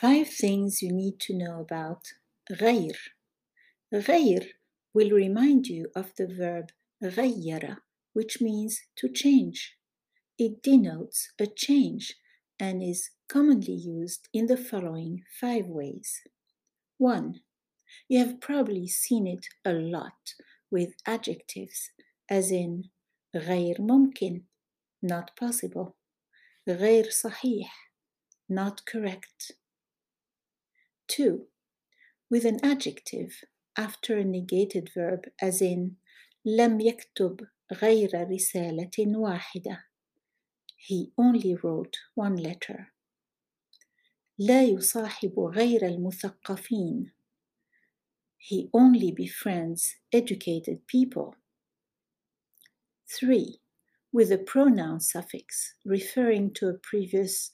Five things you need to know about غير. غير will remind you of the verb غير, which means to change. It denotes a change and is commonly used in the following five ways. 1. You have probably seen it a lot with adjectives, as in غير ممكن, not possible, غير صحيح, not correct. 2. With an adjective after a negated verb, as in لم يكتب غير رسالة واحدة. He only wrote one letter. لا يصاحب غير المثقفين. He only befriends educated people. 3. With a pronoun suffix referring to a previous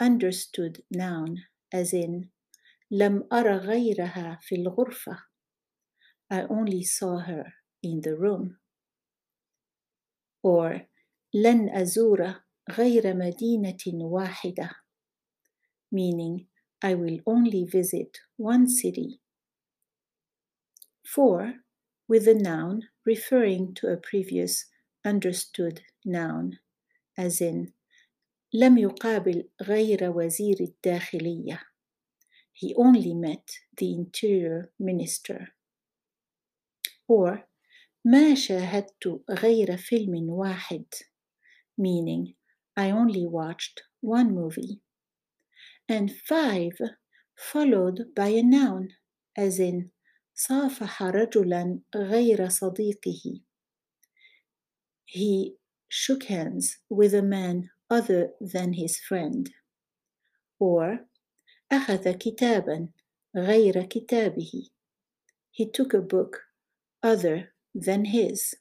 understood noun, as in لم أرى غيرها في الغرفة. I only saw her in the room. Or لن أزور غير مدينة واحدة, meaning I will only visit one city. 4. With a noun referring to a previous understood noun, as in لم يقابل غير وزير الداخلية. He only met the interior minister. Or ما شاهدت غير فيلم واحد, meaning I only watched one movie. And five, followed by a noun, as in صافح رجلا غير صديقه. He shook hands with a man other than his friend. Or أخذ كتابا غير كتابه. He took a book other than his.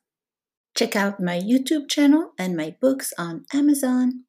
Check out my YouTube channel and my books on Amazon.